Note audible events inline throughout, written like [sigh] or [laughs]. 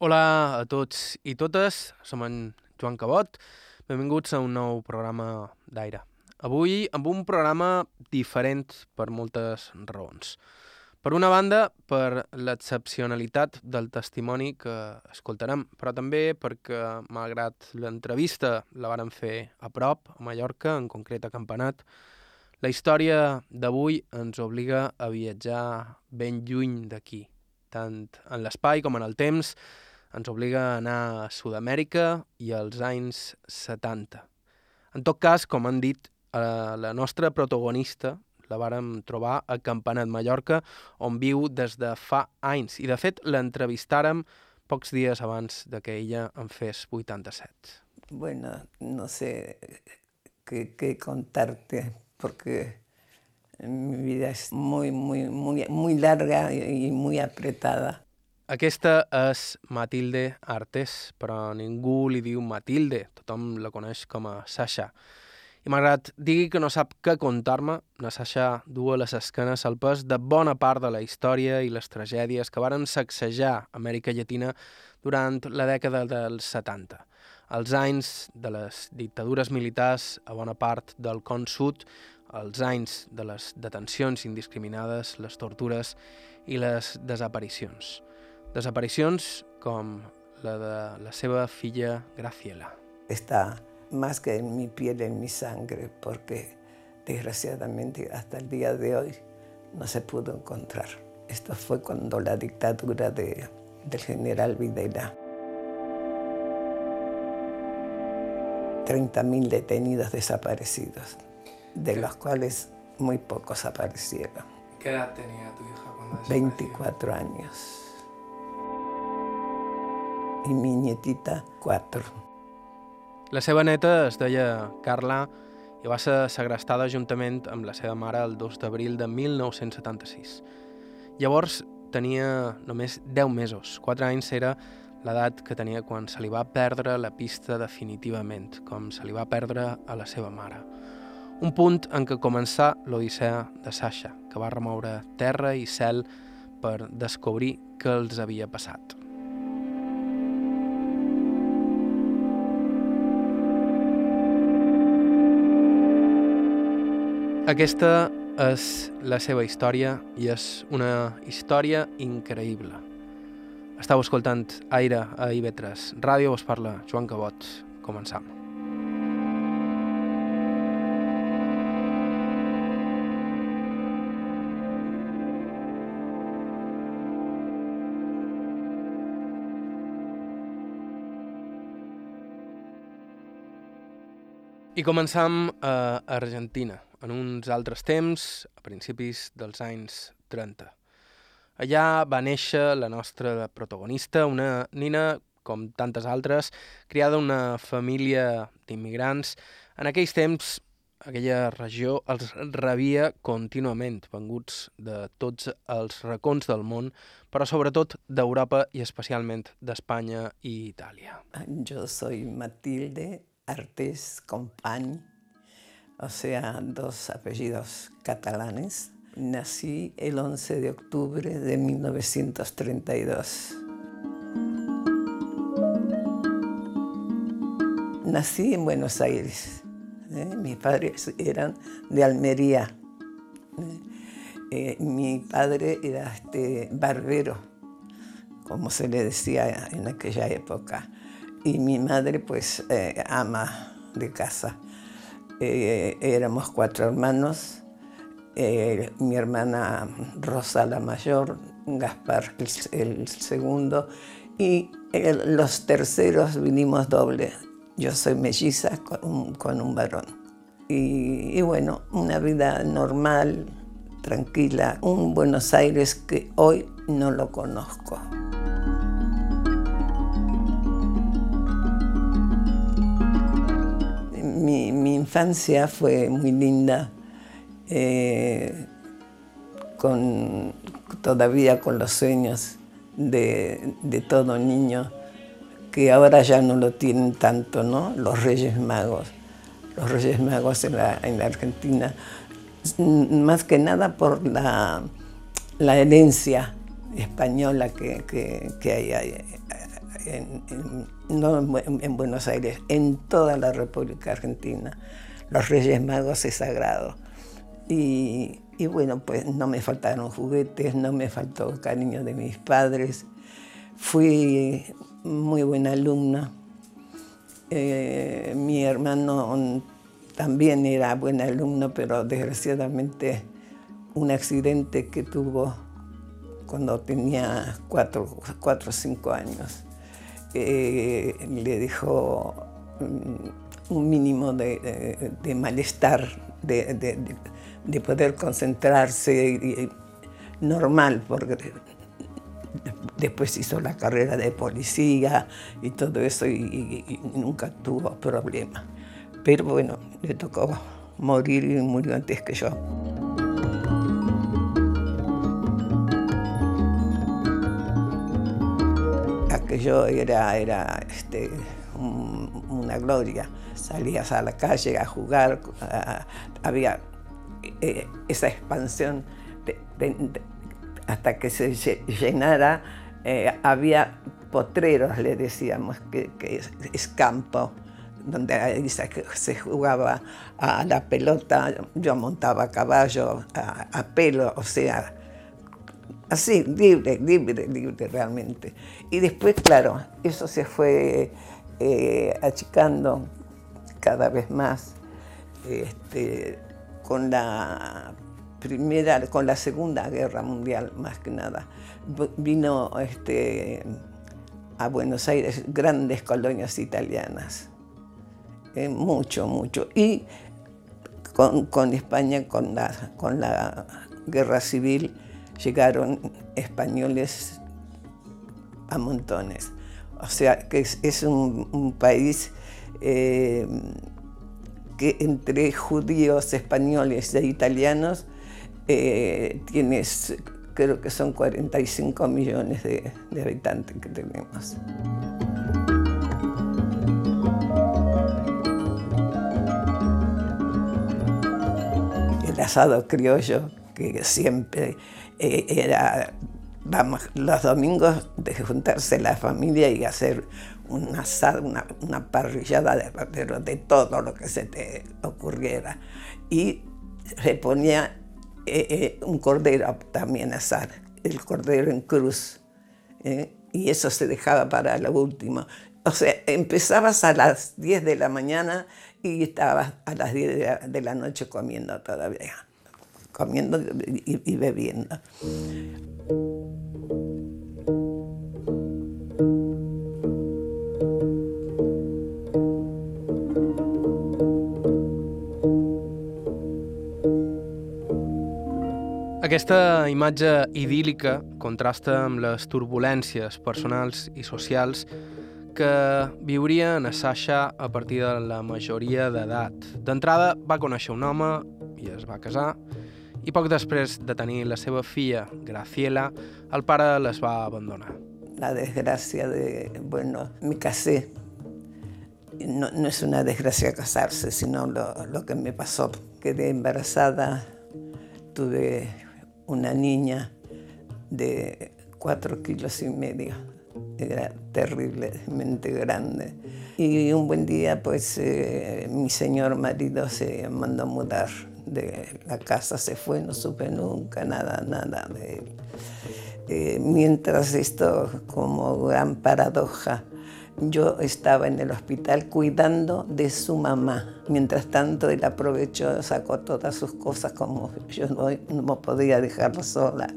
Hola a tots i totes, som en Joan Cabot. Benvinguts a un nou programa d'aire. Avui amb un programa diferent per moltes raons. Per una banda, per l'excepcionalitat del testimoni que escoltarem, però també perquè, malgrat l'entrevista la varen fer a prop, a Mallorca, en concret a Campanat, la història d'avui ens obliga a viatjar ben lluny d'aquí, tant en l'espai com en el temps, ens obliga a anar a Sud-amèrica i als anys 70. En tot cas, com han dit, eh, la nostra protagonista la vàrem trobar a Campanet, Mallorca, on viu des de fa anys. I, de fet, l'entrevistàrem pocs dies abans de que ella en fes 87. Bueno, no sé qué, qué contarte, porque mi vida es muy, muy, muy, muy larga y muy apretada. Aquesta és Matilde Artés, però ningú li diu Matilde, tothom la coneix com a Sasha. I malgrat digui que no sap què contar-me, la Sasha du a les esquenes el pes de bona part de la història i les tragèdies que varen sacsejar Amèrica Llatina durant la dècada dels 70. Els anys de les dictadures militars a bona part del con sud, els anys de les detencions indiscriminades, les tortures i les desaparicions. Desaparicions com la de la seva filla Graciela. Está más que en mi piel, en mi sangre, porque desgraciadamente hasta el día de hoy no se pudo encontrar. Esto fue cuando la dictadura de, del general Videla. 30.000 detenidos desaparecidos, de los cuales muy pocos aparecieron. ¿Qué edad tenía tu hija cuando desapareció? 24 años. Y mi nietita, 4. La seva neta es deia Carla i va ser segrestada juntament amb la seva mare el 2 d'abril de 1976. Llavors tenia només 10 mesos, 4 anys era l'edat que tenia quan se li va perdre la pista definitivament, com se li va perdre a la seva mare. Un punt en què començà l'odissea de Sasha, que va remoure terra i cel per descobrir què els havia passat. Aquesta és la seva història i és una història increïble. Estau escoltant Aire a IB3. Ràdio us parla Joan Cabot. Començam. I començam a Argentina, en uns altres temps, a principis dels anys 30. Allà va néixer la nostra protagonista, una nina, com tantes altres, criada una família d'immigrants. En aquells temps, aquella regió els rebia contínuament, venguts de tots els racons del món, però sobretot d'Europa i especialment d'Espanya i Itàlia. Jo soy Matilde Artés Company, o sea, dos apellidos catalanes. Nací el 11 de octubre de 1932. Nací en Buenos Aires. ¿eh? Mis padres eran de Almería. ¿eh? Eh, mi padre era este, barbero, como se le decía en aquella época y mi madre pues ama de casa. Eh, éramos cuatro hermanos, eh, mi hermana Rosa la mayor, Gaspar el, el segundo y el, los terceros vinimos doble. Yo soy melliza con con un varón. Y, y bueno, una vida normal, tranquila, un Buenos Aires que hoy no lo conozco. Mi, mi, infancia fue muy linda, eh, con, todavía con los sueños de, de, todo niño, que ahora ya no lo tienen tanto, ¿no? Los Reyes Magos. Los Reyes Magos en la, en la Argentina, más que nada por la, la herencia española que, que, que hay, hay, no en, Buenos Aires, en toda la República Argentina. Los Reyes Magos es sagrado. Y, bueno, pues no me faltaron juguetes, no me faltó cariño de mis padres. Fui muy buena alumna. Eh, mi hermano también era buen alumno, pero desgraciadamente un accidente que tuvo cuando tenía cuatro, o cinco años. Eh, le dejó mm, un mínimo de, malestar, de, poder concentrarse normal, porque después hizo la carrera de policía y todo eso y nunca tuvo problema. Pero bueno, le tocó morir y murió antes que yo. Aquello era, era este, una gloria. Salías a la calle a jugar, había eh, esa expansión hasta que se llenara, eh, había potreros, le decíamos, que, que es campo donde se jugaba a la pelota, yo montaba a caballo, a, pelo, o sea, así, libre, libre, libre realmente. Y después, claro, eso se fue eh, achicando cada vez más este, con la primera, con la segunda guerra mundial más que nada. Vino este, a Buenos Aires grandes colonias italianas eh, mucho, mucho. Y con, España, con la, con la guerra civil, llegaron españoles a montones. O sea, que es, un, país eh, que entre judíos, españoles e italianos eh, tienes, creo que son 45 millones de habitantes que tenemos. asado criollo que siempre eh, era, vamos, los domingos de juntarse la familia y hacer un asado, una, parrillada de, pero de todo lo que se te ocurriera. Y se ponía eh, eh, un cordero también a asar, el cordero en cruz. y eso se dejaba para lo último. O sea, empezabas a las 10 de la mañana y estaba a las 10 de la, noche comiendo todavía, comiendo y, bebiendo. Aquesta imatge idíl·lica contrasta amb les turbulències personals i socials que viuria a Sasha a partir de la majoria d'edat. D'entrada va conèixer un home i es va casar, i poc després de tenir la seva filla, Graciela, el pare les va abandonar. La desgracia de, bueno, me casé. No, no es una desgracia casarse, sino lo, lo que me pasó. Quedé embarazada, tuve una niña de cuatro kilos y medio era terriblemente grande. Y un buen día, pues, eh, mi señor marido se mandó a mudar de la casa, se fue, no supe nunca nada, nada de él. Eh, mientras esto, como gran paradoja, yo estaba en el hospital cuidando de su mamá. Mientras tanto, él aprovechó, sacó todas sus cosas, como yo no, no podía dejarla sola.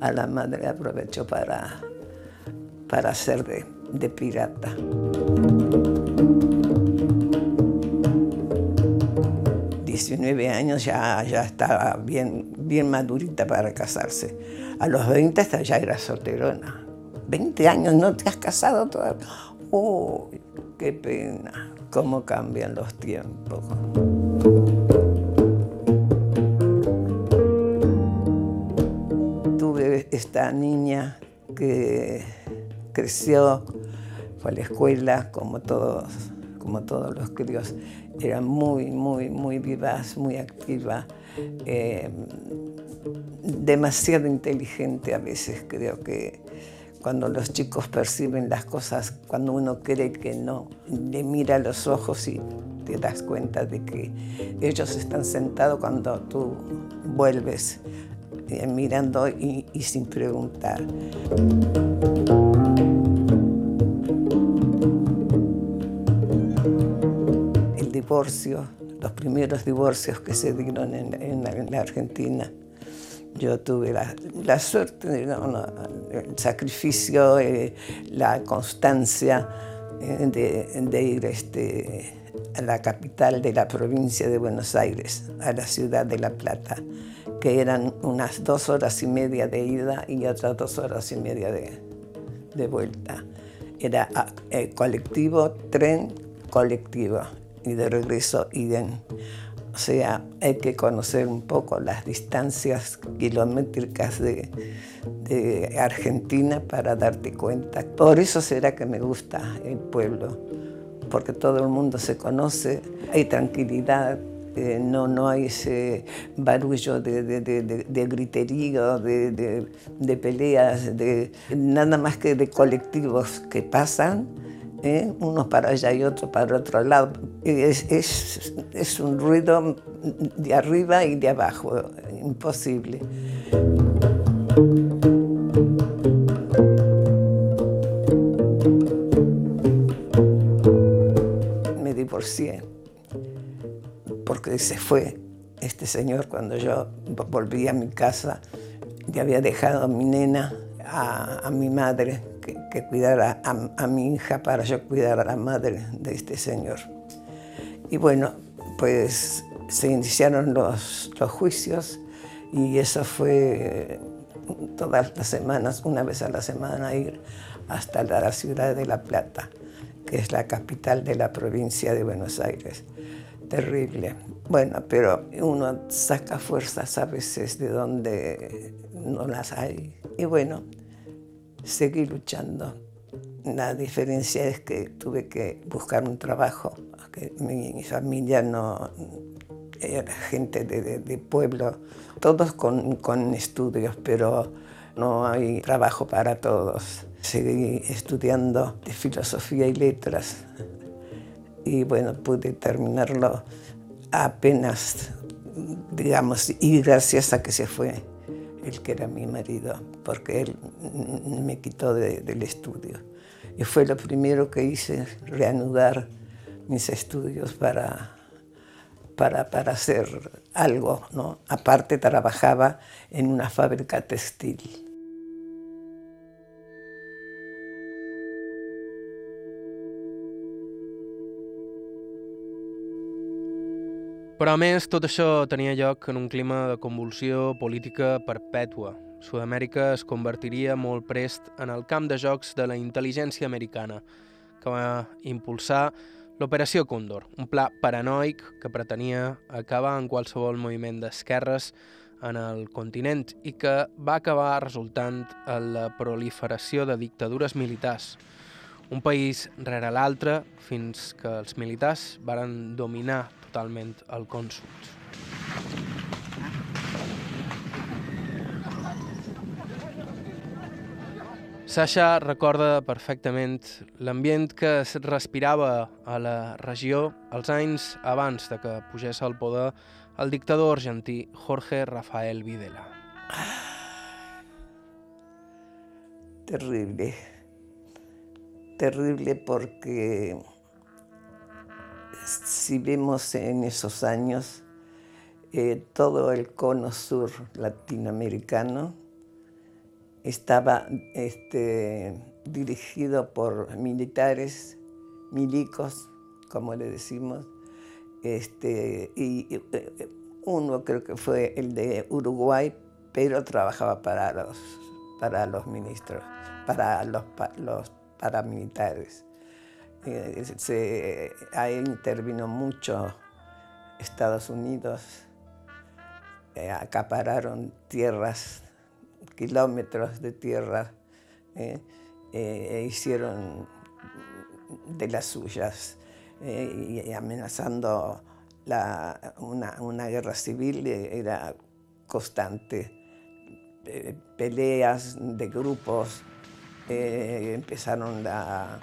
A la madre aprovechó para para ser de, pirata. ...19 años ya, ya estaba bien, bien madurita para casarse. A los 20 hasta ya era solterona. 20 años, ¿no te has casado todavía? ¡Oh, qué pena! ¿Cómo cambian los tiempos? Tuve esta niña que creció, fue a la escuela, como todos, como todos los críos. Era muy, muy, muy vivaz, muy activa, eh, demasiado inteligente a veces, creo que cuando los chicos perciben las cosas, cuando uno cree que no, le mira a los ojos y te das cuenta de que ellos están sentados cuando tú vuelves eh, mirando y, y sin preguntar. Los primeros divorcios que se dieron en, en la Argentina, yo tuve la, la suerte, el sacrificio, eh, la constancia eh, de, de, ir este, a la capital de la provincia de Buenos Aires, a la ciudad de La Plata, que eran unas dos horas y media de ida y otras dos horas y media de, de vuelta. Era ah, eh, colectivo, tren, colectivo y de regreso iden. O sea, hay que conocer un poco las distancias kilométricas de, de, Argentina para darte cuenta. Por eso será que me gusta el pueblo, porque todo el mundo se conoce, hay tranquilidad, eh, no, no hay ese barullo de, de, de, griterío, de, peleas, de, nada más que de colectivos que pasan ¿eh? uno para allá y otro para otro lado. Es, es, un ruido de arriba y de abajo, imposible. Me divorcié porque se fue este señor cuando yo volví a mi casa. Ya había dejado a mi nena, a mi madre, que, cuidara a, mi hija para yo cuidar a la madre de este señor. Y bueno, pues se iniciaron los, los juicios y eso fue todas las semanas, una vez a la semana, ir hasta la ciudad de La Plata, que es la capital de la provincia de Buenos Aires. Terrible. Bueno, pero uno saca fuerzas a veces de donde no las hay. Y bueno, seguí luchando. La diferencia es que tuve que buscar un trabajo, mi familia no era gente de pueblo, todos con, con, estudios, pero no hay trabajo para todos. Seguí estudiando de filosofía y letras y bueno, pude terminarlo apenas, digamos, y gracias a que se fue el que era mi marido, porque él me quitó de, del estudio. Y fue lo primero que hice, reanudar mis estudios para, para, para hacer algo. ¿no? Aparte trabajaba en una fábrica textil. Però a més, tot això tenia lloc en un clima de convulsió política perpètua. Sud-amèrica es convertiria molt prest en el camp de jocs de la intel·ligència americana, que va impulsar l'Operació Còndor, un pla paranoic que pretenia acabar en qualsevol moviment d'esquerres en el continent i que va acabar resultant en la proliferació de dictadures militars, un país rere l'altre fins que els militars varen dominar totalment el consult. Sasha recorda perfectament l'ambient que es respirava a la regió els anys abans de que pugés al poder el dictador argentí Jorge Rafael Videla. Terrible. terrible porque si vemos en esos años eh, todo el cono sur latinoamericano estaba este, dirigido por militares, milicos, como le decimos, este, y, eh, uno creo que fue el de Uruguay, pero trabajaba para los, para los ministros, para los, los paramilitares. Eh, se, ahí intervino mucho Estados Unidos, eh, acapararon tierras, kilómetros de tierra, eh, e hicieron de las suyas, y amenazando la, una, una, guerra civil era constante, peleas de grupos empezaron la,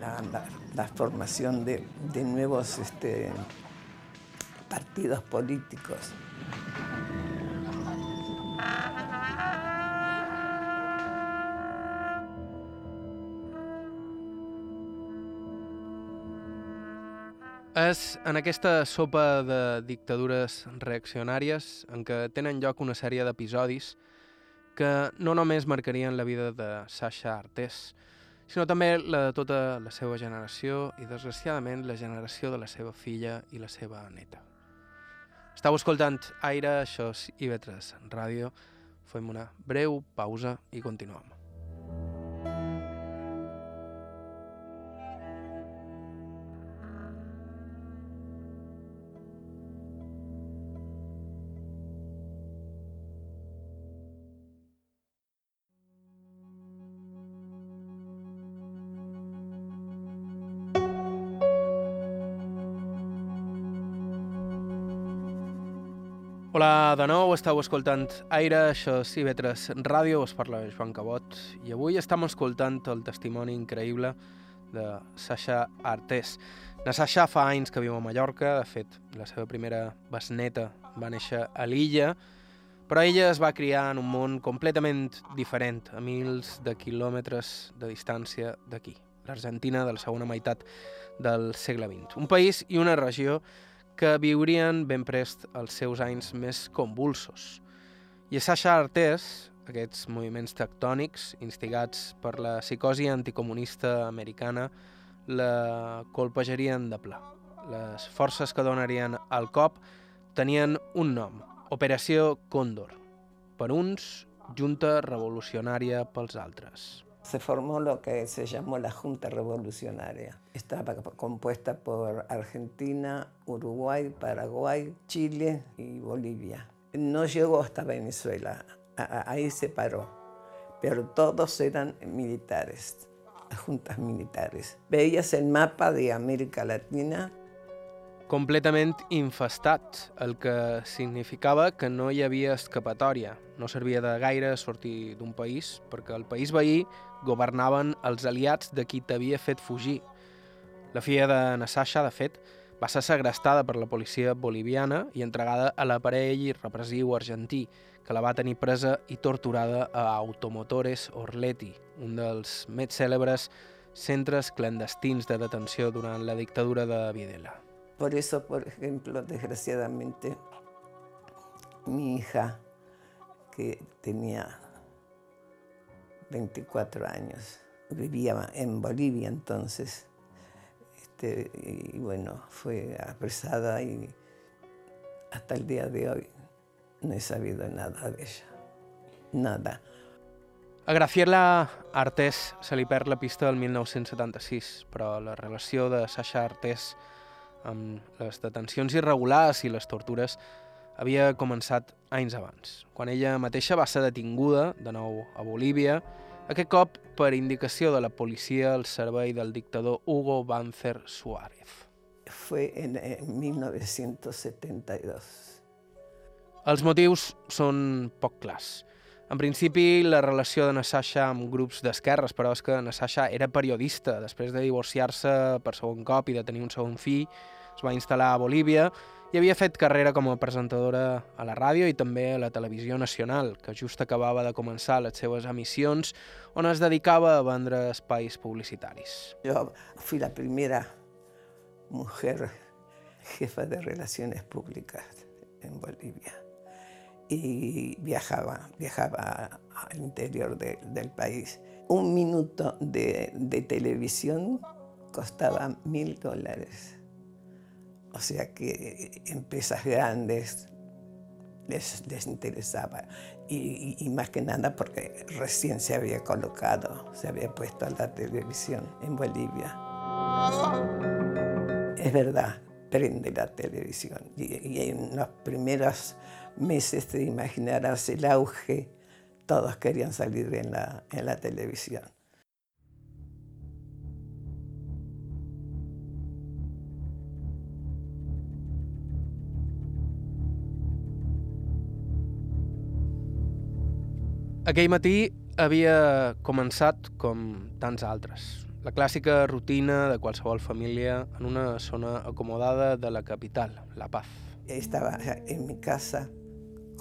la, la- la formación de, de nuevos este, partidos políticos. És en aquesta sopa de dictadures reaccionàries en què tenen lloc una sèrie d'episodis que no només marcarien la vida de Sasha Artés, sinó també la de tota la seva generació i, desgraciadament, la generació de la seva filla i la seva neta. Estau escoltant Aire, això és IB3 Ràdio. Fem una breu pausa i continuem. De nou, estàu escoltant Aire, això és IB3 Ràdio, us parla Joan Cabot, i avui estem escoltant el testimoni increïble de Sasha Artés. La Sasha fa anys que viu a Mallorca, de fet, la seva primera besneta va néixer a l'illa, però ella es va criar en un món completament diferent, a mils de quilòmetres de distància d'aquí, l'Argentina de la segona meitat del segle XX. Un país i una regió que viurien ben prest els seus anys més convulsos. I Sasha Artés, aquests moviments tectònics, instigats per la psicosi anticomunista americana, la colpejarien de pla. Les forces que donarien el cop tenien un nom, Operació Còndor. Per uns, Junta Revolucionària pels altres. Se formó lo que se llamó la Junta Revolucionaria. Estaba compuesta por Argentina, Uruguay, Paraguay, Chile y Bolivia. No llegó hasta Venezuela, ahí se paró, pero todos eran militares, juntas militares. Veías el mapa de América Latina completament infestat, el que significava que no hi havia escapatòria. No servia de gaire sortir d'un país, perquè el país veí governaven els aliats de qui t'havia fet fugir. La filla de Nassasha, de fet, va ser segrestada per la policia boliviana i entregada a l'aparell repressiu argentí, que la va tenir presa i torturada a Automotores Orleti, un dels més cèlebres centres clandestins de detenció durant la dictadura de Videla. Por eso, por ejemplo, desgraciadamente, mi hija, que tenía 24 años, vivía en Bolivia entonces, este, y bueno, fue apresada y hasta el día de hoy no he sabido nada de ella, nada. A Graciela Artés se li la pista el 1976, però la relació de Sasha Artés amb les detencions irregulars i les tortures havia començat anys abans, quan ella mateixa va ser detinguda, de nou a Bolívia, aquest cop per indicació de la policia al servei del dictador Hugo Banzer Suárez. Fue en, en 1972. Els motius són poc clars. En principi, la relació de Nassasha amb grups d'esquerres, però és que Nassasha era periodista. Després de divorciar-se per segon cop i de tenir un segon fill, es va instal·lar a Bolívia i havia fet carrera com a presentadora a la ràdio i també a la televisió nacional, que just acabava de començar les seves emissions, on es dedicava a vendre espais publicitaris. Yo fui la primera mujer jefa de relaciones públicas en Bolivia y viajaba, viajaba al interior de- del país. Un minuto de, televisión costaba mil dólares. O sea que empresas grandes les, les interesaba. Y más que nada porque recién se había colocado, se había puesto la televisión en Bolivia. Es verdad, prende la televisión. Y, y en los primeros meses te imaginarás el auge, todos querían salir en la, en la televisión. Aquell matí havia començat com tants altres. La clàssica rutina de qualsevol família en una zona acomodada de la capital, La Paz. Estaba en mi casa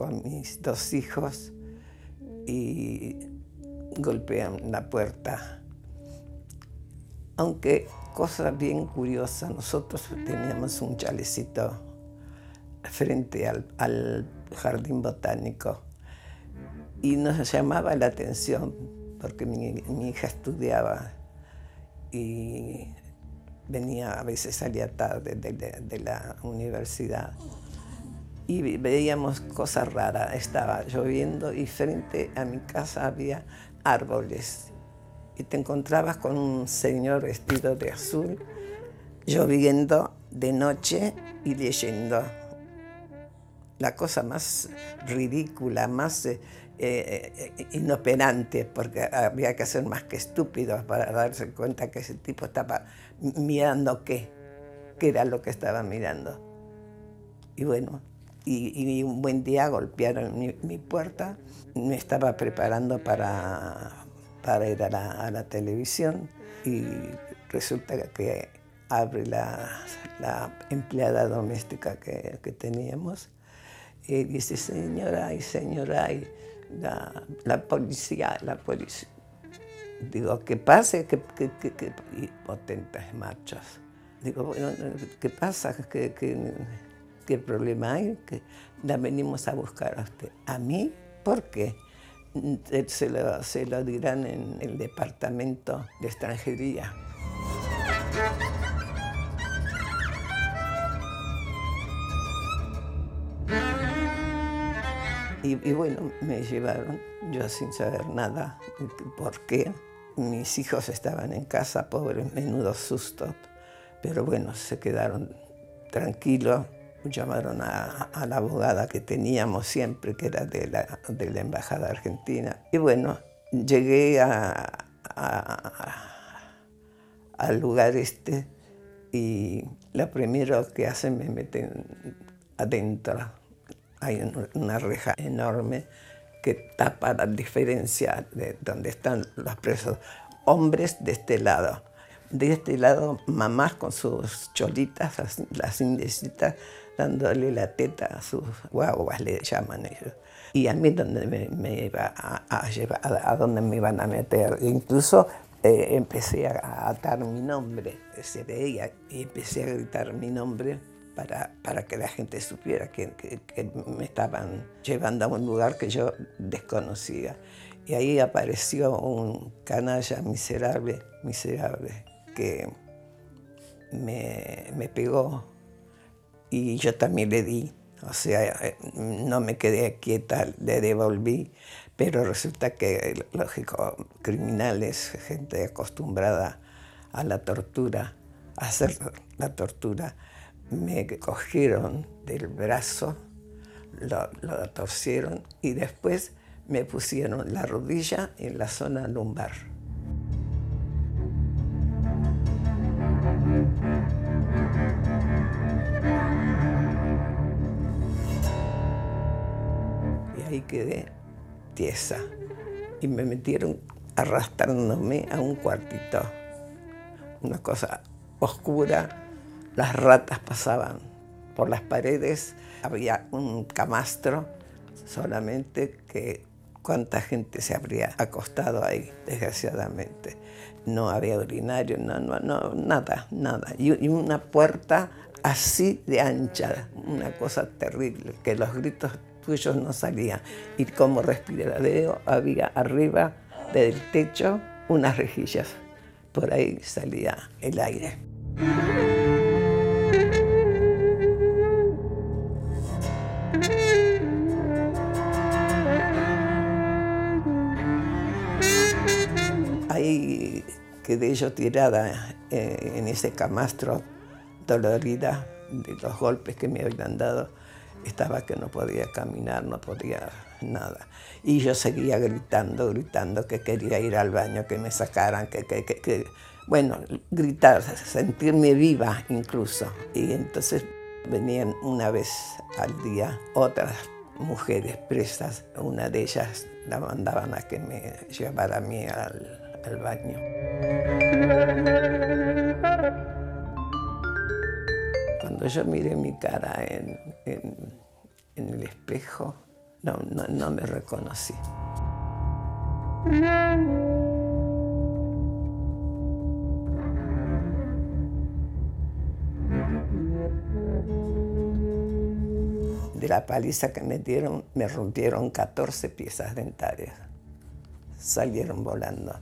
con mis dos hijos y golpean la puerta. Aunque cosa bien curiosa, nosotros teníamos un chalecito frente al, al jardín botánico y nos llamaba la atención porque mi, hija estudiaba y venía, a veces salía tarde de, de, de, la universidad y veíamos cosas raras. Estaba lloviendo y frente a mi casa había árboles y te encontrabas con un señor vestido de azul lloviendo de noche y leyendo. La cosa más ridícula, más eh, eh, inoperante, porque había que ser más que estúpidos para darse cuenta que ese tipo estaba mirando qué, qué era lo que estaba mirando. Y bueno, y, y un buen día golpearon mi, mi, puerta, me estaba preparando para, para ir a la, a la televisión y resulta que abre la, la empleada doméstica que, que teníamos y dice, señora y señora, y la, la policía, la policía. Digo, ¿qué pasa? ¿Qué, qué, qué, qué? Y potentes marchas. Digo, bueno, ¿qué pasa? ¿Qué, qué, problema hay? Que la venimos a buscar a usted. ¿A mí? ¿Por qué? Se lo, se lo dirán en el departamento de extranjería. Y, y, bueno, me llevaron, yo sin saber nada, por qué. Mis hijos estaban en casa, pobre, menudo susto. Pero bueno, se quedaron tranquilos. Llamaron a, a, la abogada que teníamos siempre, que era de la, de la Embajada Argentina. Y bueno, llegué a, al lugar este y lo primero que hacen me meten adentro hay una reja enorme que tapa la diferencia de donde están los presos. Hombres de este lado. De este lado, mamás con sus cholitas, las, las indecitas, dándole la teta a sus guaguas, le llaman ellos. Y a mí donde me, me iba a, a llevar, a, dónde me iban a meter. Incluso eh, empecé a atar mi nombre, se veía, y empecé a gritar mi nombre para, para que la gente supiera que, que, que, me estaban llevando a un lugar que yo desconocía. Y ahí apareció un canalla miserable, miserable, que me, me pegó y yo también le di. O sea, no me quedé quieta, le devolví, pero resulta que, lógico, criminales, gente acostumbrada a la tortura, a hacer la tortura, me cogieron del brazo, lo, lo, torcieron y después me pusieron la rodilla en la zona lumbar. Y quedé tiesa y me metieron arrastrándome a un cuartito, una cosa oscura, las ratas pasaban por las paredes, había un camastro solamente que cuánta gente se habría acostado ahí, desgraciadamente. No había urinario, no, no, nada, nada. Y una puerta así de ancha, una cosa terrible, que los gritos tuyos no salían. Y como respiradero había arriba del techo unas rejillas. Por ahí salía el aire. Ahí quedé yo tirada eh, en ese camastro, dolorida de los golpes que me habían dado. Estaba que no podía caminar, no podía nada. Y yo seguía gritando, gritando que quería ir al baño, que me sacaran, que, que, que, que bueno, gritar, sentirme viva incluso. Y entonces venían una vez al día otras mujeres presas. Una de ellas la mandaban a que me llevara a mí al, baño. Cuando yo miré mi cara en, en, el espejo, no, no, no me reconocí. De la paliza que me dieron, me rompieron 14 piezas dentarias. Salieron volando.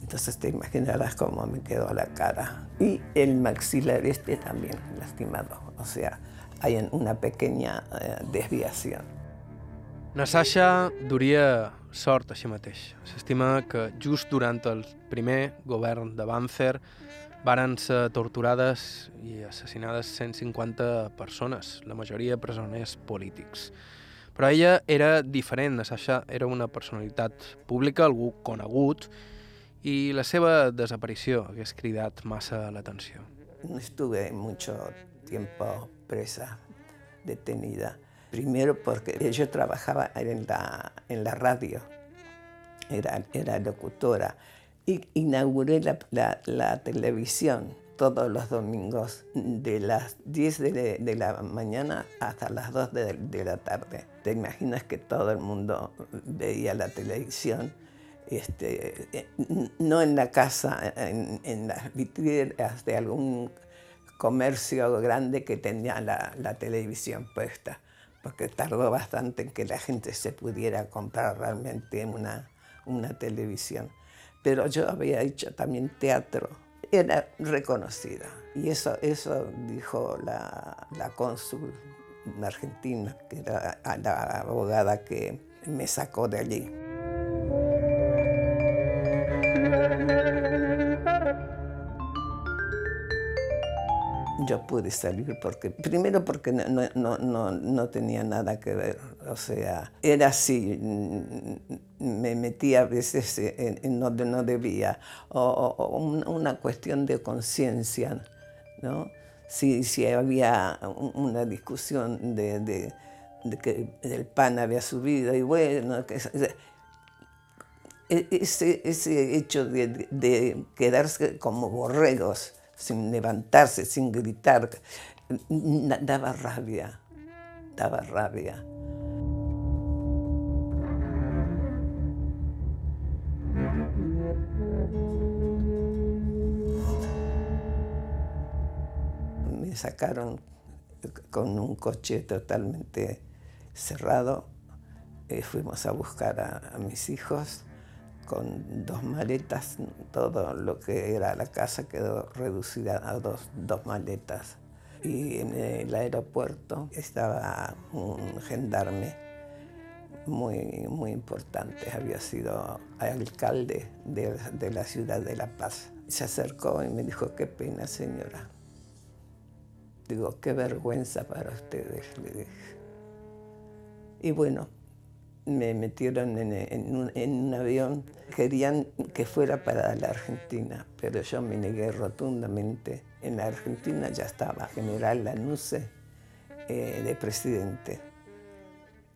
Entonces te imaginarás cómo me quedó la cara. Y el maxilar este también lastimado. O sea, hay una pequeña eh, desviación. Nassasha duria sort així mateix. S'estima que just durant el primer govern de Banzer varen ser torturades i assassinades 150 persones, la majoria presoners polítics. Però ella era diferent, Nassasha era una personalitat pública, algú conegut, i la seva desaparició hagués cridat massa l'atenció. No estuve mucho tiempo detenida. Primero porque yo trabajaba en la, en la radio, era, era locutora, y inauguré la, la, la televisión todos los domingos de las 10 de, de, la mañana hasta las 2 de, de, la tarde. Te imaginas que todo el mundo veía la televisión, este, no en la casa, en, en las vitrinas de algún comercio grande que tenía la, la televisión puesta, porque tardó bastante en que la gente se pudiera comprar realmente una, una televisión. Pero yo había hecho también teatro, era reconocida. Y eso, eso dijo la, la cónsul argentina, que era la abogada que me sacó de allí. Yo pude salir porque, primero porque no, no, no, no, tenía nada que ver, o sea, era así, me metía a veces en, donde no debía, o, o una cuestión de conciencia, ¿no? Si, si había una discusión de, que el pan había subido y bueno, que, ese, ese hecho de, de quedarse como borregos, sin levantarse, sin gritar, daba rabia, daba rabia. Me sacaron con un coche totalmente cerrado, eh, fuimos a buscar a, a mis hijos con dos maletas, todo lo que era la casa quedó reducida a dos, dos maletas. Y en el aeropuerto estaba un gendarme muy, muy importante, había sido alcalde de, de la ciudad de La Paz. Se acercó y me dijo, qué pena señora. Digo, qué vergüenza para ustedes, le dije. Y bueno, me metieron en, en, un, en, un, avión. Querían que fuera para la Argentina, pero yo me negué rotundamente. En la Argentina ya estaba General Lanusse eh, de presidente.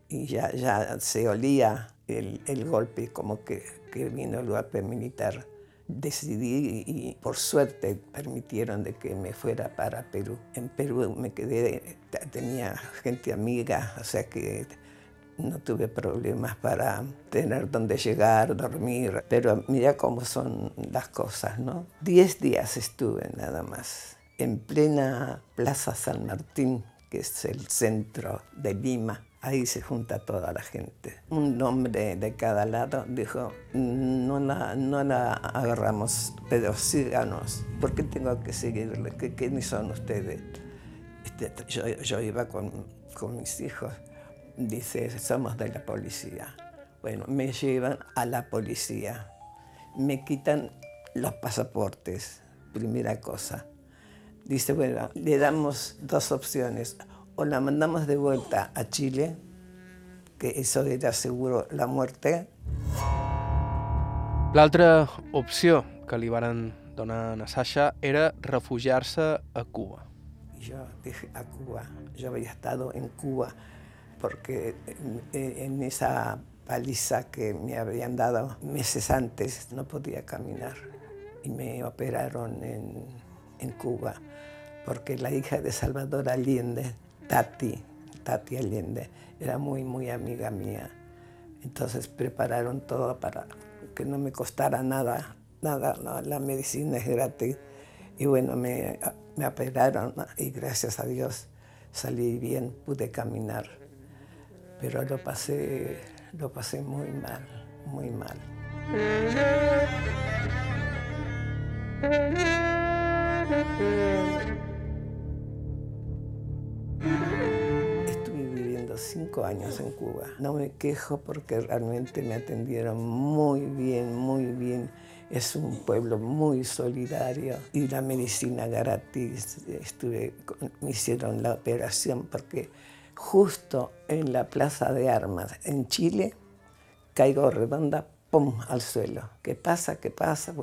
Y ya, ya se olía el, el golpe, como que, que, vino el golpe militar. Decidí y, por suerte permitieron de que me fuera para Perú. En Perú me quedé, tenía gente amiga, o sea que no tuve problemas para tener donde llegar, dormir, pero mira cómo son las cosas, ¿no? Diez días estuve nada más, en plena Plaza San Martín, que es el centro de Lima. Ahí se junta toda la gente. Un hombre de cada lado dijo, no la, no la agarramos, pero síganos. ¿Por qué tengo que seguirle? ¿Qué, ¿Quiénes son ustedes? Este, yo, yo iba con, con mis hijos dice, somos de la policía. Bueno, me llevan a la policía, me quitan los pasaportes, primera cosa. Dice, bueno, le damos dos opciones, o la mandamos de vuelta a Chile, que eso era seguro la muerte. L'altra opció que li varen donar a Nassasha era refugiar-se a Cuba. Yo dije a Cuba, yo había estado en Cuba porque en, esa paliza que me habían dado meses antes no podía caminar y me operaron en, en Cuba porque la hija de Salvador Allende, Tati, Tati Allende, era muy, muy amiga mía. Entonces prepararon todo para que no me costara nada, nada, la medicina es gratis. Y bueno, me, me operaron y gracias a Dios salí bien, pude caminar. Pero lo pasé, lo pasé muy mal, muy mal. Estuve viviendo cinco años en Cuba. No me quejo porque realmente me atendieron muy bien, muy bien. Es un pueblo muy solidario y la medicina gratis. Estuve, me hicieron la operación porque justo en la Plaza de Armas en Chile caigo redonda, ¡pum!, al suelo. ¿Qué pasa? ¿Qué pasa?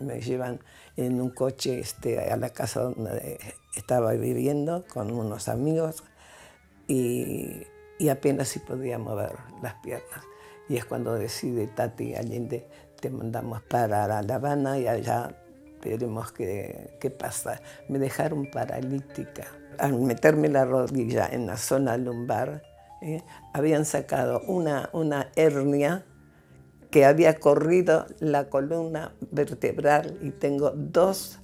me llevan en un coche este, a la casa donde estaba viviendo con unos amigos y, y apenas si podía mover las piernas. Y es cuando decide Tati Allende te mandamos para La Habana y allá veremos qué, qué pasa. Me dejaron paralítica. Al meterme la rodilla en la zona lumbar, ¿eh? habían sacado una, una hernia que había corrido la columna vertebral y tengo dos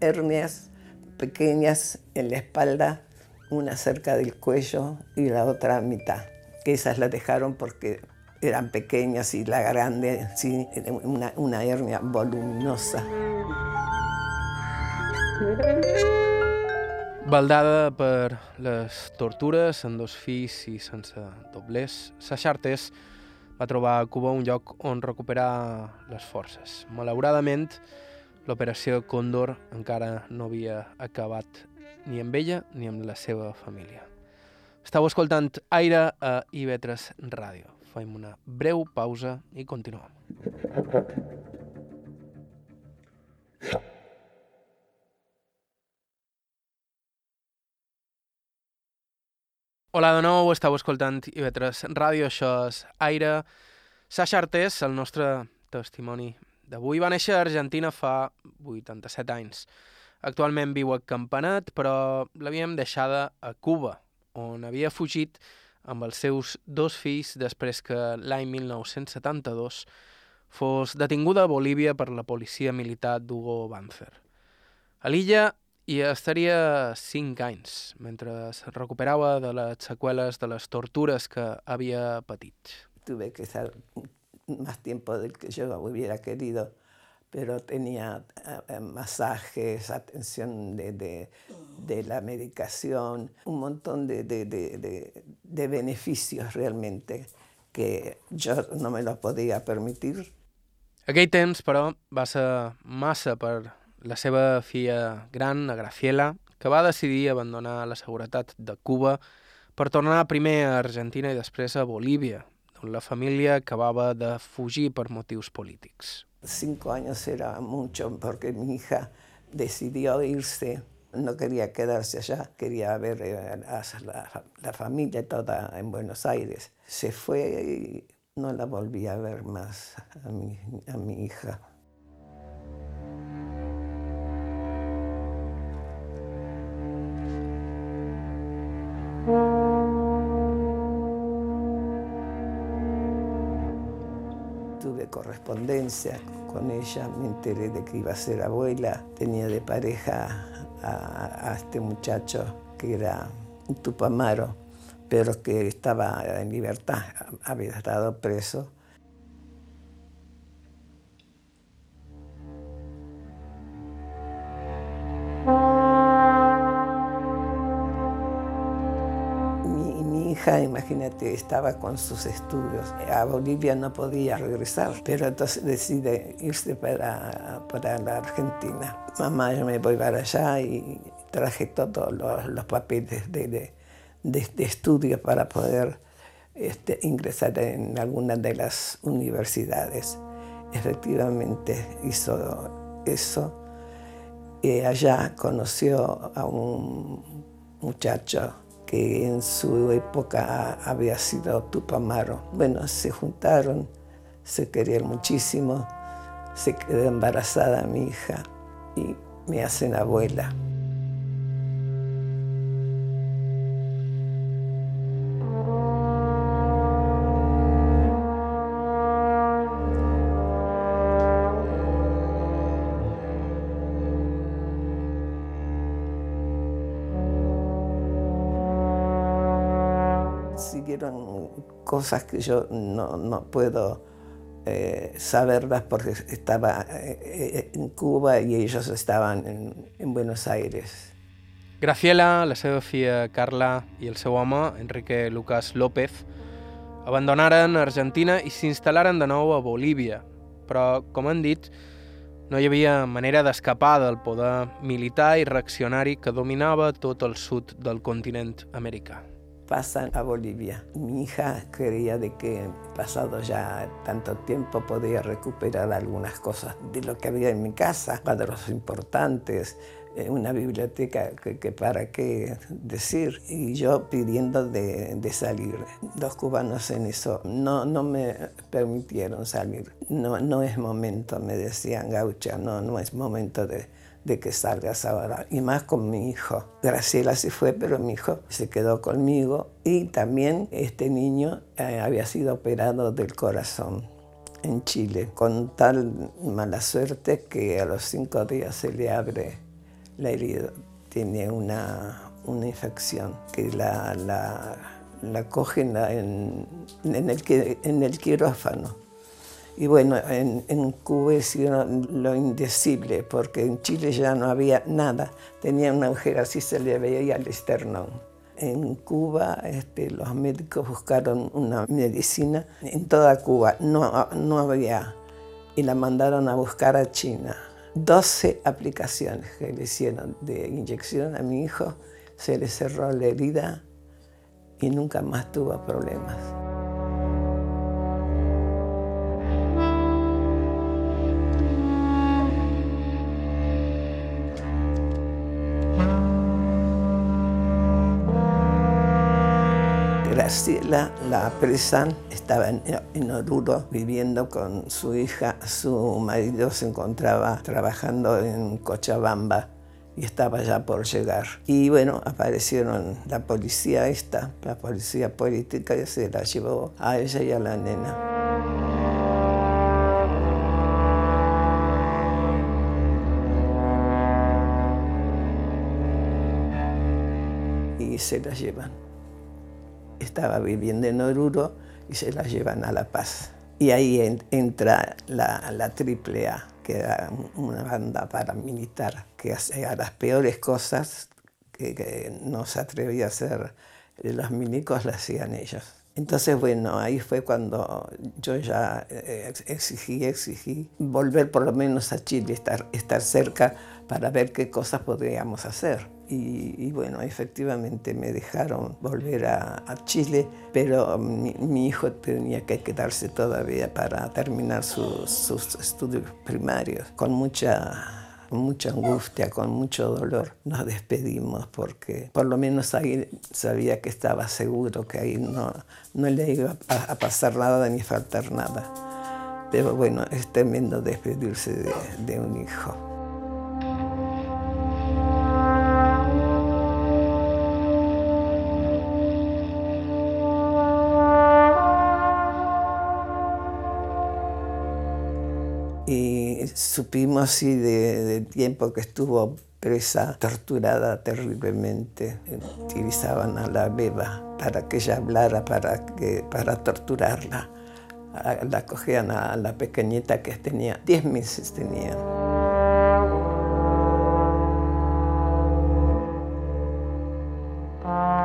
hernias pequeñas en la espalda, una cerca del cuello y la otra a mitad, que esas las dejaron porque eran pequeñas y la grande, sí, una, una hernia voluminosa. Baldada per les tortures en dos fills i sense doblers, Sachartes va trobar a Cuba un lloc on recuperar les forces. Malauradament, l'operació Còndor encara no havia acabat ni amb ella ni amb la seva família. Estau escoltant Aire a IB3 Ràdio. Fem una breu pausa i continuem. [laughs] Hola de nou, estàu escoltant IB3 Ràdio, això és Aire. Sasha Artés, el nostre testimoni d'avui, va néixer a Argentina fa 87 anys. Actualment viu a Campanat, però l'havíem deixada a Cuba, on havia fugit amb els seus dos fills després que l'any 1972 fos detinguda a Bolívia per la policia militar d'Hugo Banzer. A l'illa hi estaria cinc anys, mentre es recuperava de les seqüeles de les tortures que havia patit. Tuve que estar más tiempo del que yo hubiera querido pero tenía eh, masajes, atención de, de, de, la medicación, un montón de, de, beneficios realmente que jo no me lo podia permitir. Aquell temps, però, va ser massa per la seva filla gran, la Graciela, que va decidir abandonar la seguretat de Cuba per tornar primer a Argentina i després a Bolívia, on la família acabava de fugir per motius polítics. Cinco años era mucho porque mi hija decidió irse, no quería quedarse allá, quería ver a la, la familia toda en Buenos Aires. Se fue y no la volví a ver más a mi, a mi hija. Con ella, me enteré de que iba a ser abuela, tenía de pareja a, este muchacho que era un tupamaro, pero que estaba en libertad, había estado preso imagínate, estaba con sus estudios. A Bolivia no podía regresar, pero entonces decide irse para, para la Argentina. Mamá, yo me voy para allá y traje todos los, papeles de, de, de, estudio para poder este, ingresar en alguna de las universidades. Efectivamente hizo eso. Y allá conoció a un muchacho que en su época había sido Tupamaro. Bueno, se juntaron, se querían muchísimo, se quedó embarazada mi hija y me hacen abuela. Cosas que yo no, no puedo eh, saberlas porque estaba eh, en Cuba y ellos estaban en, en Buenos Aires. Graciela, la seva filla Carla i el seu home, Enrique Lucas López, abandonaren Argentina i s'instal·laren de nou a Bolívia. Però, com han dit, no hi havia manera d'escapar del poder militar i reaccionari que dominava tot el sud del continent americà. Pasan a Bolivia. Mi hija creía de que pasado ya tanto tiempo podía recuperar algunas cosas de lo que había en mi casa, cuadros importantes, eh, una biblioteca que, que para qué decir, y yo pidiendo de, de, salir. Los cubanos en eso no, no me permitieron salir. No, no es momento, me decían gaucha, no, no es momento de, de que salgas ahora, y más con mi hijo. Graciela se fue, pero mi hijo se quedó conmigo y también este niño eh, había sido operado del corazón en Chile, con tal mala suerte que a los cinco días se le abre la herida. Tiene una, una infección que la, la, la cogen en, en, el, en el quirófano y bueno, en, en Cuba hicieron lo indecible, porque en Chile ya no había nada. Tenía una agujero así, se le veía al esternón. En Cuba este, los médicos buscaron una medicina en toda Cuba, no, no había, y la mandaron a buscar a China. 12 aplicaciones que le hicieron de inyección a mi hijo, se le cerró la herida y nunca más tuvo problemas. Graciela, la apresan, estaba en, en, Oruro viviendo con su hija. Su marido se encontraba trabajando en Cochabamba y estaba ya por llegar. Y bueno, aparecieron la policía esta, la policía política, y se la llevó a ella y a la nena. Y se la llevan estaba viviendo en Oruro y se la llevan a La Paz. Y ahí en, entra la, la AAA, que era una banda paramilitar que hacía las peores cosas que, que no se atrevía a hacer los milicos, las hacían ellos. Entonces, bueno, ahí fue cuando yo ya eh, exigí, exigí volver por lo menos a Chile, estar, estar cerca para ver qué cosas podríamos hacer. Y, bueno, efectivamente me dejaron volver a, Chile, pero mi, mi, hijo tenía que quedarse todavía para terminar sus, estudios primarios, con mucha mucha angustia, con mucho dolor, nos despedimos porque por lo menos ahí sabía que estaba seguro que ahí no, no le iba a, pasar nada ni faltar nada. Pero bueno, es tremendo despedirse de, de un hijo. Supimos así de, de, tiempo que estuvo presa, torturada terriblemente. Utilizaban a la beba para que ella hablara, para, para torturarla. La cogían a la pequeñita que tenía, 10 meses tenía.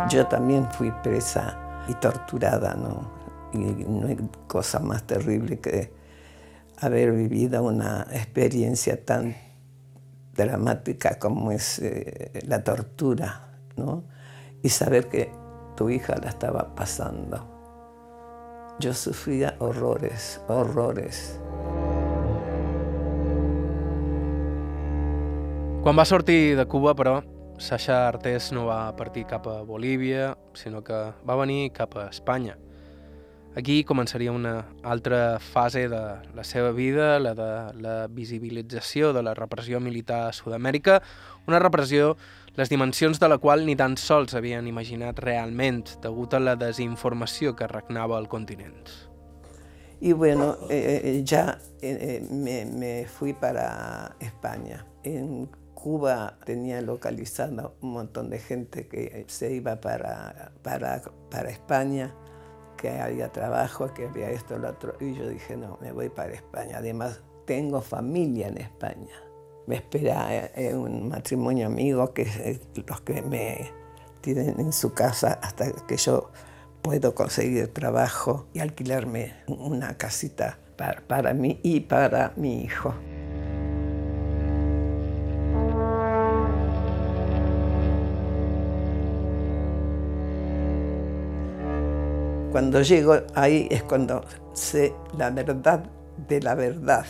Yo también fui presa y torturada, ¿no? Y no hay cosa más terrible que haber vivido una experiencia tan dramática como es eh, la tortura, ¿no? Y saber que tu hija la estaba pasando. Yo sufría horrores, horrores. Quan va sortir de Cuba, però, Sasha Artés no va partir cap a Bolívia, sinó que va venir cap a Espanya. Aquí començaria una altra fase de la seva vida, la de la visibilització de la repressió militar a Sud-amèrica, una repressió les dimensions de la qual ni tan sols havien imaginat realment, degut a la desinformació que regnava al continent. Y bueno, eh, eh ya eh, eh, me, me fui para España. En Cuba tenía localizado un montón de gente que se iba para, para, para España, que había trabajo, que había esto, lo otro. Y yo dije, no, me voy para España. Además, tengo familia en España. Me espera eh, un matrimonio amigo, que es los que me tienen en su casa hasta que yo puedo conseguir trabajo y alquilarme una casita para mí y para mi hijo. Cuando llego ahí es cuando sé la verdad de la verdad,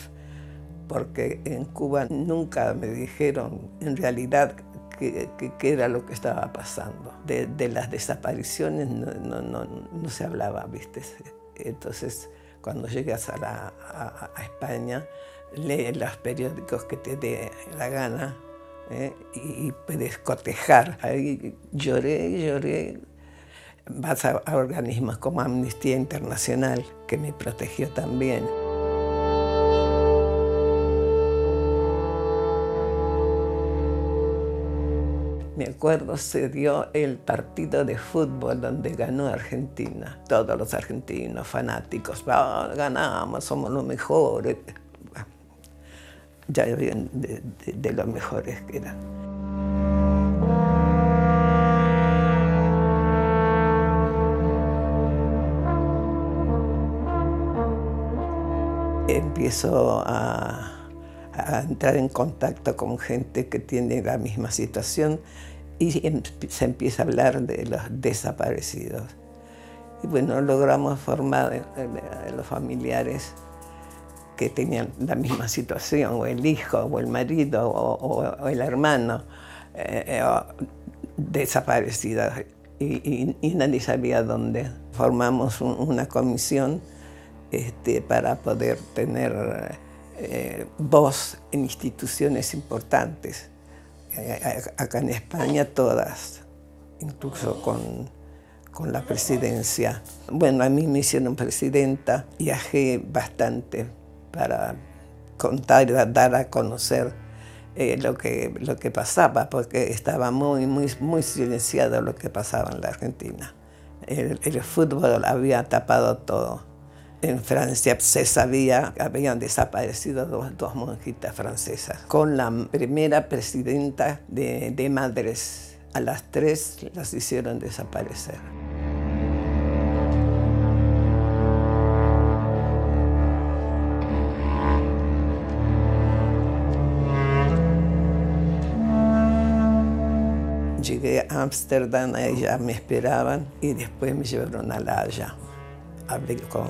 porque en Cuba nunca me dijeron en realidad qué, era lo que estaba pasando. De, las desapariciones no, se hablaba, ¿viste? Entonces, cuando llegas a, a, España, lee los periódicos que te dé la gana ¿eh? y, puedes cotejar. Ahí lloré, lloré vas a, organismos como Amnistía Internacional, que me protegió también. Me acuerdo, se dio el partido de fútbol donde ganó Argentina. Todos los argentinos fanáticos, ganamos, somos los mejores. Ya de, de los mejores que eran. Empiezo a, entrar en contacto con gente que tiene la misma situación y se empieza a hablar de los desaparecidos. Y bueno, logramos formar eh, eh, los familiares que tenían la misma situación, o el hijo, o el marido, o, el hermano, eh, desaparecidos, y, nadie sabía dónde. Formamos una comisión este, para poder tener eh, voz en instituciones importantes. Eh, acá en España todas, incluso con, con la presidencia. Bueno, a mí me hicieron presidenta, viajé bastante para contar dar a conocer eh, lo, que, lo que pasaba, porque estaba muy, muy, muy silenciado lo que pasaba en la Argentina. El, el fútbol había tapado todo. En Francia se sabía que habían desaparecido dos, monjitas francesas con la primera presidenta de, madres. A las tres las hicieron desaparecer. Llegué a Ámsterdam, ellas me esperaban y después me llevaron a La Haya hablé con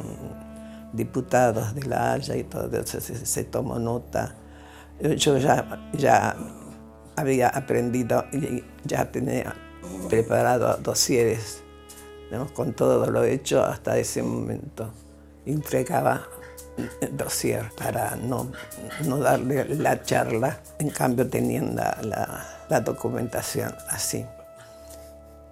diputados de La Haya y todo eso, se, tomó nota. Yo ya, ya había aprendido y ya tenía preparado dosieres con todo lo hecho hasta ese momento. Entregaba dossier para no, no darle la charla, en cambio teniendo la, la documentación así.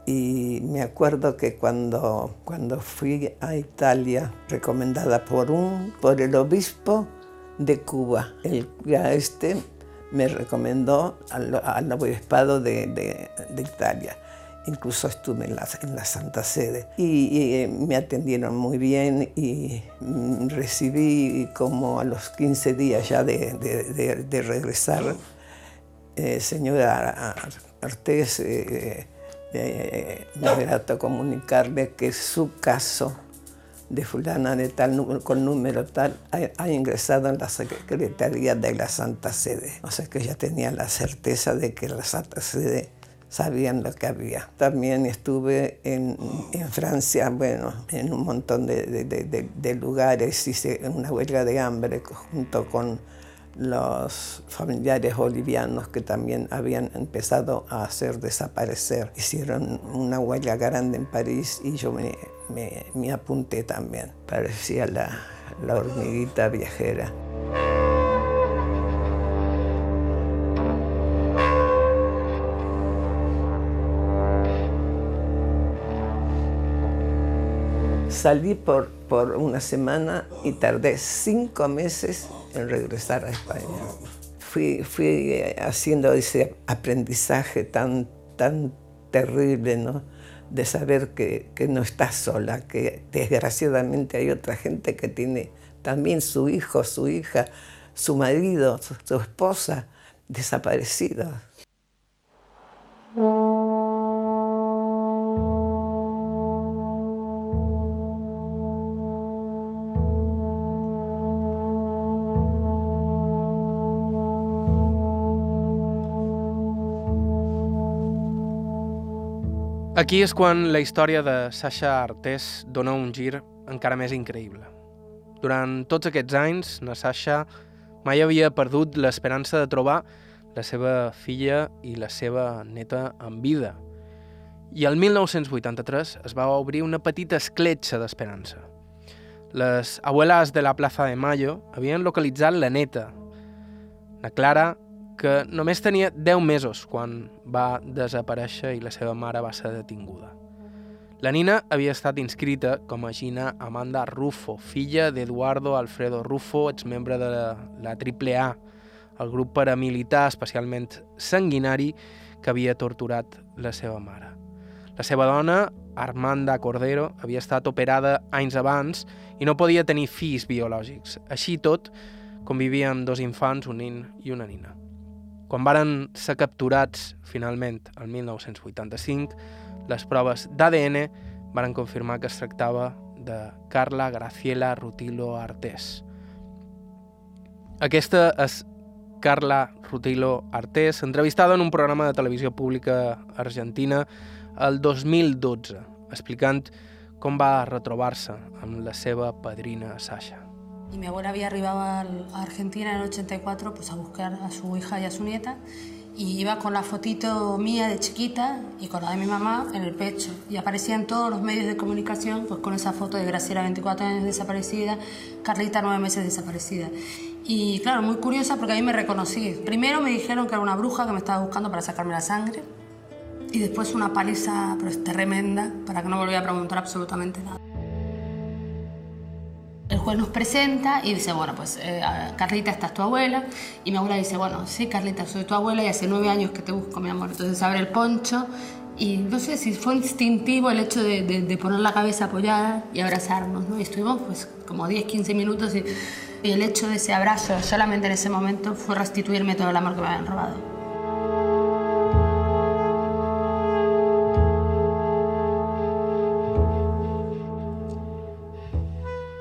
Y me acuerdo que cuando, cuando fui a Italia, recomendada por, un, por el obispo de Cuba, el este me recomendó al, al obispado de, de, Italia. Incluso estuve en la, en la Santa Sede y, eh, me atendieron muy bien y recibí como a los 15 días ya de, de regresar, eh, señora Artés, eh, eh, me grato comunicarle que su caso de fulana de tal con número tal ha, ingresado en la Secretaría de la Santa Sede. O sea que ya tenía la certeza de que la Santa Sede sabían lo que había. También estuve en, en Francia, bueno, en un montón de, de, de, de lugares, hice una huelga de hambre junto con los familiares bolivianos que también habían empezado a hacer desaparecer. Hicieron una huella grande en París y yo me, me, apunté también. Parecía la, la hormiguita viajera. Salí por, por una semana y tardé cinco meses en regresar a España. Fui, fui eh, haciendo ese aprendizaje tan, tan terrible, ¿no? de saber que, que, no estás sola, que desgraciadamente hay otra gente que tiene también su hijo, su hija, su marido, su, su esposa desaparecidos. Aquí és quan la història de Sasha Artés dona un gir encara més increïble. Durant tots aquests anys, na Sasha mai havia perdut l'esperança de trobar la seva filla i la seva neta en vida. I el 1983 es va obrir una petita escletxa d'esperança. Les abuelas de la plaça de Mayo havien localitzat la neta. La Clara que només tenia 10 mesos quan va desaparèixer i la seva mare va ser detinguda. La Nina havia estat inscrita com a Gina Amanda Rufo, filla d'Eduardo Alfredo Rufo, exmembre de la, AAA, el grup paramilitar especialment sanguinari que havia torturat la seva mare. La seva dona, Armanda Cordero, havia estat operada anys abans i no podia tenir fills biològics. Així tot, convivia amb dos infants, un nin i una nina. Quan varen ser capturats, finalment, el 1985, les proves d'ADN varen confirmar que es tractava de Carla Graciela Rutilo Artés. Aquesta és Carla Rutilo Artés, entrevistada en un programa de televisió pública argentina el 2012, explicant com va retrobar-se amb la seva padrina Sasha. Y mi abuela había arribado a Argentina en el 84 pues, a buscar a su hija y a su nieta y iba con la fotito mía de chiquita y con la de mi mamá en el pecho. Y aparecían todos los medios de comunicación pues, con esa foto de Graciela, 24 años desaparecida, Carlita, 9 meses desaparecida. Y claro, muy curiosa porque a mí me reconocí. Primero me dijeron que era una bruja que me estaba buscando para sacarme la sangre y después una paliza pero tremenda para que no volviera a preguntar absolutamente nada. El juez nos presenta y dice, bueno, pues eh, Carlita, esta es tu abuela. Y mi abuela dice, bueno, sí, Carlita, soy tu abuela y hace nueve años que te busco, mi amor. Entonces abre el poncho y no sé si fue instintivo el hecho de, poner la cabeza apoyada y abrazarnos, ¿no? Y estuvimos pues como 10, 15 minutos y, y el hecho de ese abrazo solamente en ese momento fue restituirme todo el amor que me habían robado.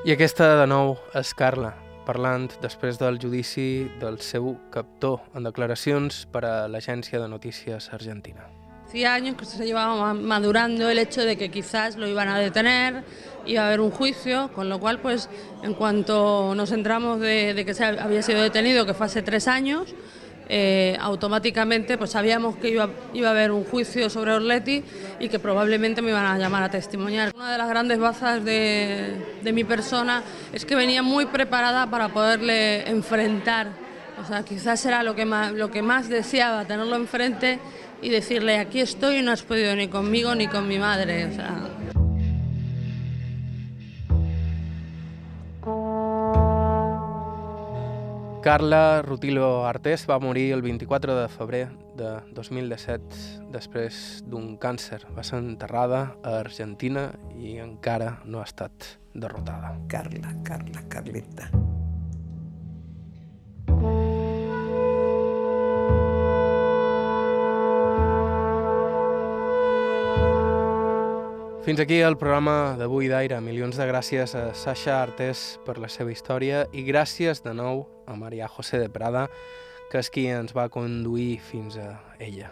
I aquesta, de nou, és Carla, parlant després del judici del seu captor en declaracions per a l'agència de notícies argentina. Hacía años que se llevaba madurando el hecho de que quizás lo iban a detener, iba a haber un juicio, con lo cual, pues, en cuanto nos entramos de, de que se había sido detenido, que fue hace tres años, eh, automáticamente pues sabíamos que iba, iba, a haber un juicio sobre Orletti y que probablemente me iban a llamar a testimoniar. Una de las grandes bazas de, de mi persona es que venía muy preparada para poderle enfrentar. O sea, quizás era lo que más, lo que más deseaba, tenerlo enfrente y decirle, aquí estoy y no has podido ni conmigo ni con mi madre. O sea, Carla Rutilo Artés va morir el 24 de febrer de 2017 després d'un càncer. Va ser enterrada a Argentina i encara no ha estat derrotada. Carla, Carla, Carlita. Fins aquí el programa d'avui d'Aire. Milions de gràcies a Sasha Artés per la seva història i gràcies de nou a Maria José de Prada, que és qui ens va conduir fins a ella.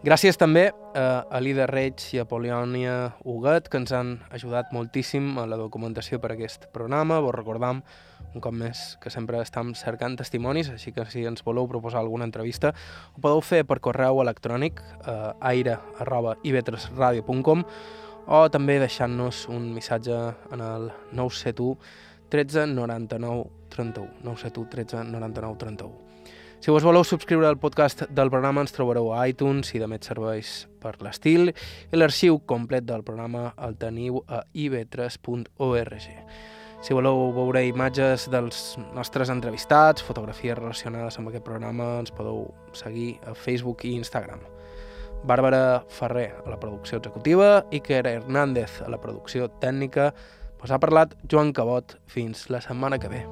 Gràcies també a Alida Reig i a Polionia Huguet, que ens han ajudat moltíssim a la documentació per a aquest programa. Vos recordam un cop més, que sempre estem cercant testimonis, així que si ens voleu proposar alguna entrevista, ho podeu fer per correu electrònic a aire.ivetresradio.com o també deixant-nos un missatge en el 971 13 99 31. 971 13 99 31. Si vos voleu subscriure al podcast del programa ens trobareu a iTunes i de més serveis per l'estil i l'arxiu complet del programa el teniu a ib3.org. Si voleu veure imatges dels nostres entrevistats, fotografies relacionades amb aquest programa, ens podeu seguir a Facebook i Instagram. Bàrbara Ferrer a la producció executiva, Iker Hernández a la producció tècnica, us ha parlat Joan Cabot. Fins la setmana que ve.